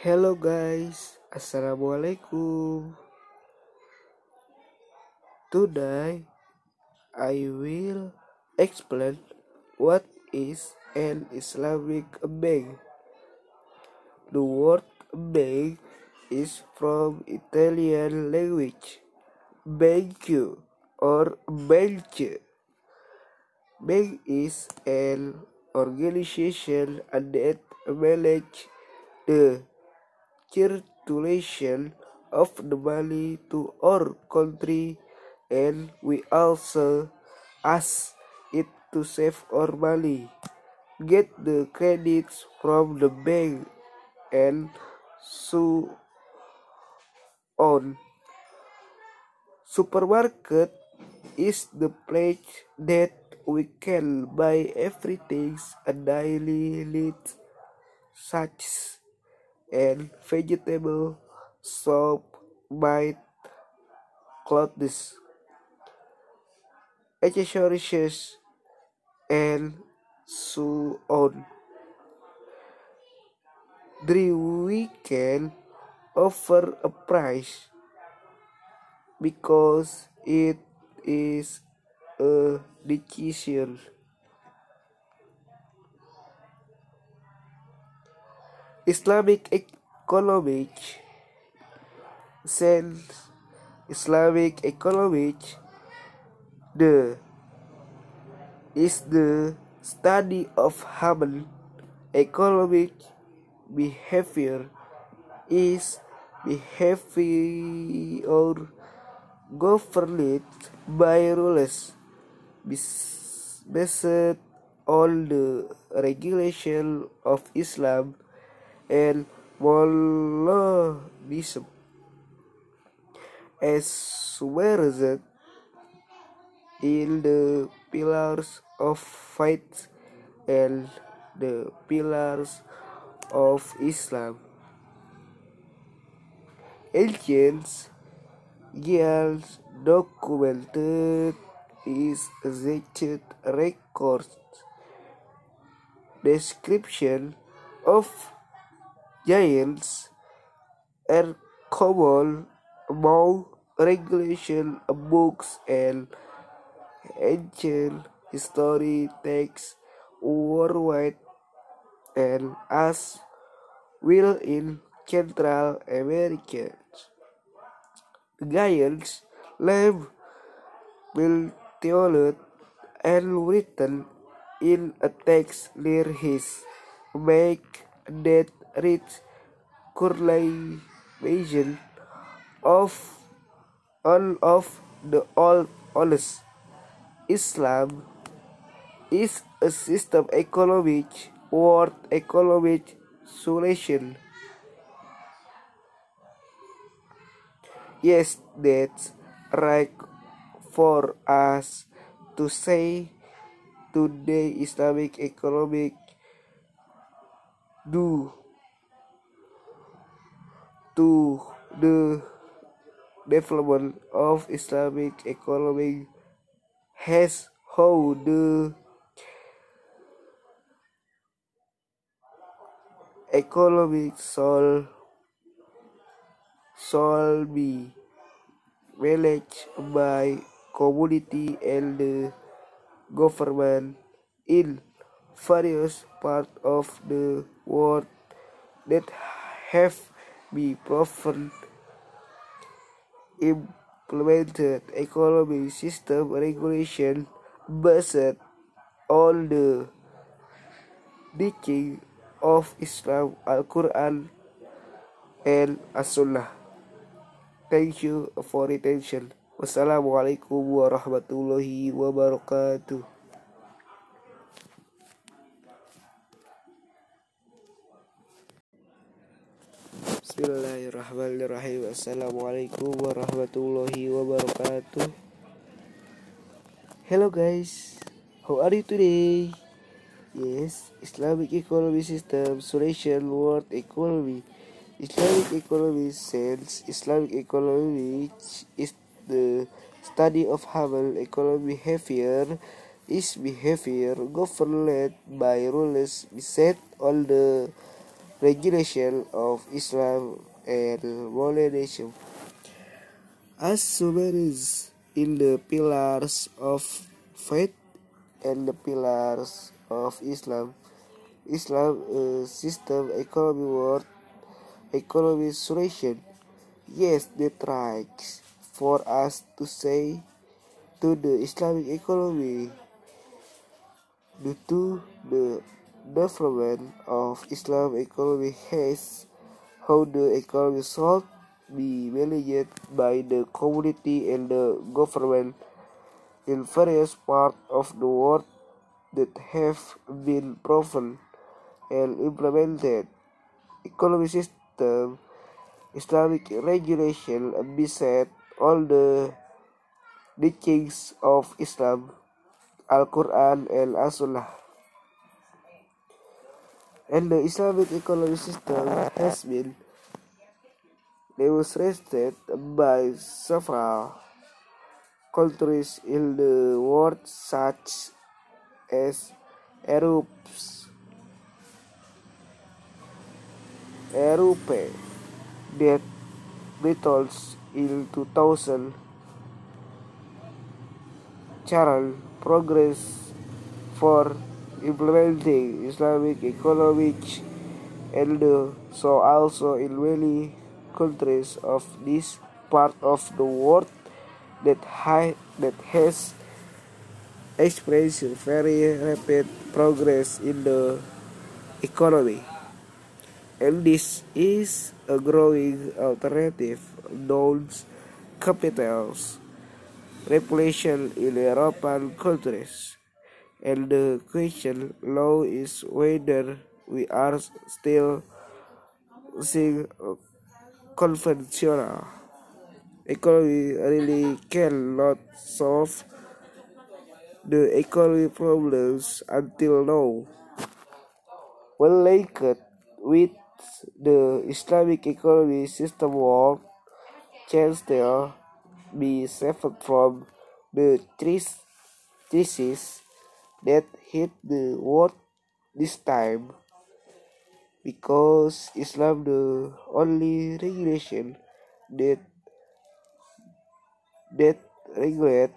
Hello guys, Assalamualaikum. Today I will explain what is an Islamic bank. The word bank is from Italian language banco or banque. Bank is an organization that manages the circulation of the money to our country and we also ask it to save our money, get the credits from the bank, and so on. Supermarket is the place that we can buy everything a daily needs such and vegetable, soap, meat, clothes, accessories, and so on. The we can offer a price because it is a decision. Islamic economic sense Islamic economic the is the study of human economic behavior is behavior governed by rules. Based on the regulation of Islam and Monotheism as summarized in the pillars of faith and the pillars of Islam. Ancient Giants documented is ancient records description of giants are common among regulation books and ancient history texts worldwide and as well in Central America. Giants live built and written in a text near his make that reads correlation of all of the old oldest Islam is a system economic world economic solution. Yes, that's right for us to say today Islamic economic do to the development of Islamic economy has how the economic soul shall be managed by community and the government in various parts of the world that have been proven implemented economic system regulation based on the teaching of Islam, Al-Quran, and As-Sunnah. Thank you for attention. Wassalamualaikum warahmatullahi wabarakatuh. Bismillahirrahmanirrahim. Assalamualaikum warahmatullahi wabarakatuh. Hello guys. How are you today? Yes, Islamic economy system solution world economy. Islamic economy sense Islamic economy is the study of human economic behavior is behavior governed by rules set on the regulation of Islam and modernism. As submarines in the pillars of faith and the pillars of Islam. Islam a system economy world economy solution. Yes, the tracks for us to say to the Islamic economy due to the development of Islam economy has how the economy should be managed by the community and the government in various parts of the world that have been proven and implemented. Economic system, Islamic regulation beside all the teachings of Islam, Al-Quran and As-Sunnah. And the Islamic economic system has been demonstrated by several countries in the world such as Europe, Europe that battles in 2000 channel progress for implementing Islamic economic and so also in many countries of this part of the world that high that has experienced very rapid progress in the economy. And this is a growing alternative known capitals population in European countries and the question now is whether we are still seeing conventional economy really cannot solve the economy problems until now. When linked with the Islamic economy system world, can still be saved from the crisis that hit the world this time because Islam the only regulation that that regulate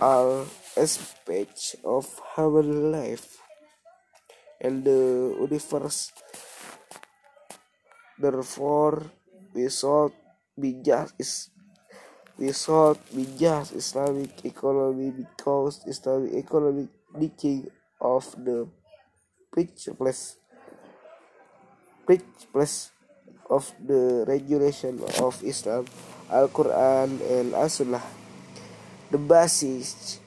all aspects of human life and the universe. Therefore, we should be just is we should be just Islamic economy because Islamic economy teaching of the place. Place of the regulation of Islam, Al-Quran and As-Sunnah. The basis.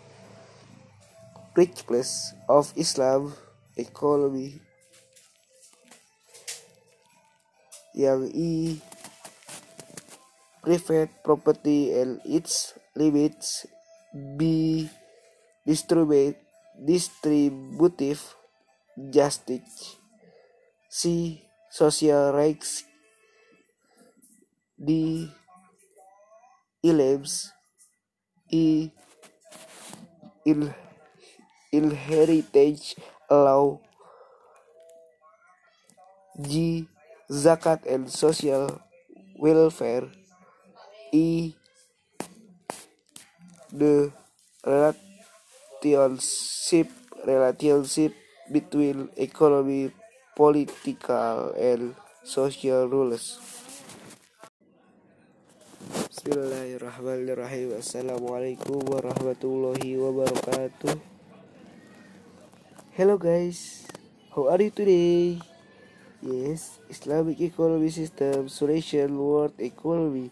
Place of Islam economy. Yang i private property and its limits. Be distribute distributive justice. C social rights D ilms E in inheritage law. G zakat and social welfare. E the relationship relationship between economy political and social rules. Bismillahirrahmanirrahim. Assalamualaikum warahmatullahi wabarakatuh. Hello guys, how are you today? Yes, Islamic economy system solution world economy.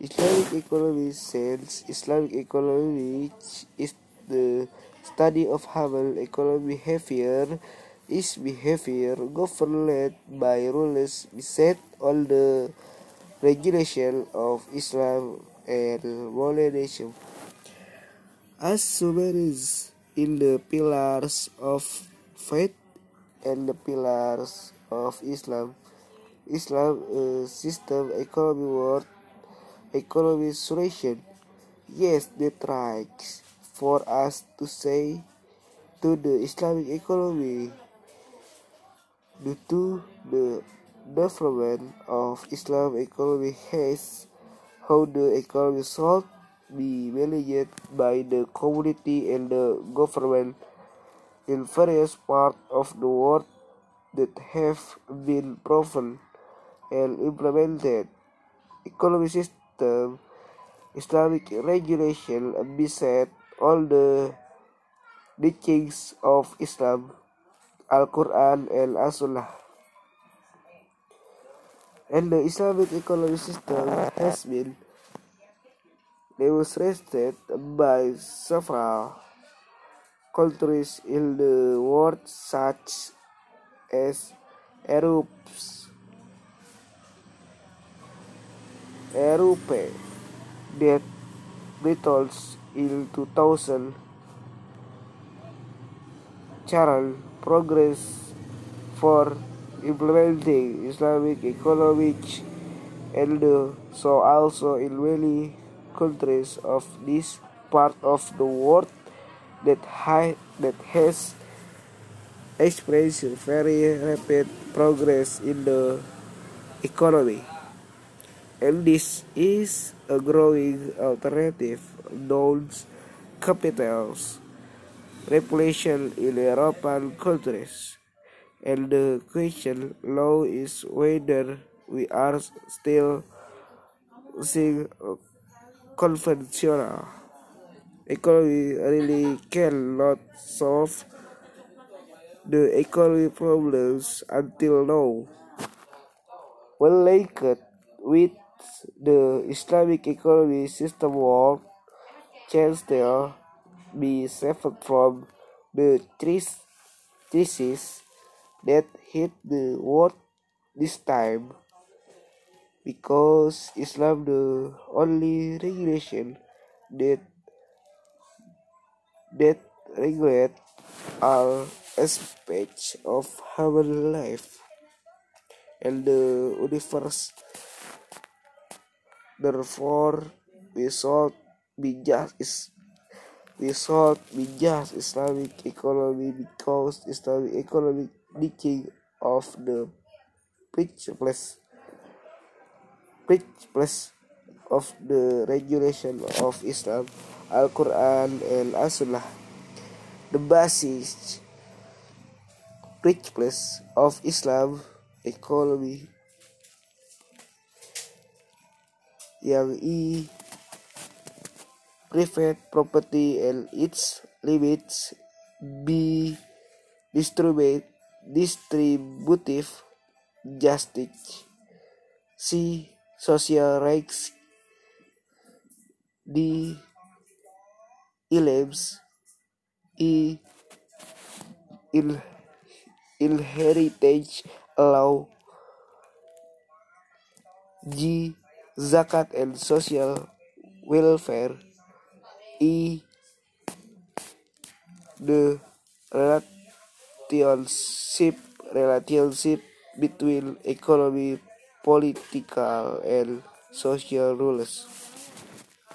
Islamic economy sense Islamic economy is the study of human economic behavior is behavior governed by rules based on the regulation of Islam and modernism. As submarines in the pillars of faith and the pillars of Islam, Islam a system economy world economy solution. Yes, the tracks for us to say to the Islamic economy due to the development of Islam economy has how the economy should be managed by the community and the government in various parts of the world that have been proven and implemented. Economic system, Islamic regulation beside all the teachings of Islam, Al-Quran and As-Sunnah. And the Islamic economic system has been demonstrated by several countries in the world such as Europe, Europe that battles in 2000 channel progress for implementing Islamic economic and so also in many countries of this part of the world that, that has experienced very rapid progress in the economy. And this is a growing alternative known capitals population in European countries. And the question now is whether we are still seeing conventional economy really cannot solve the economy problems until now. When linked with the Islamic economy system world, can still be saved from the crisis that hit the world this time. Because Islam the only regulation that that regulate all aspects of human life and the universe. Therefore we should be just is be just Islamic economy because Islamic economic teaching of the place place of the regulation of Islam, Al-Quran and As-Sunnah. The basis place of Islam economy yang i private property and its limits b distribute distributive justice. C social rights. D. Ilebs E. Il inheritage law. G. Zakat and social welfare the relationship relationship between economy political and social rules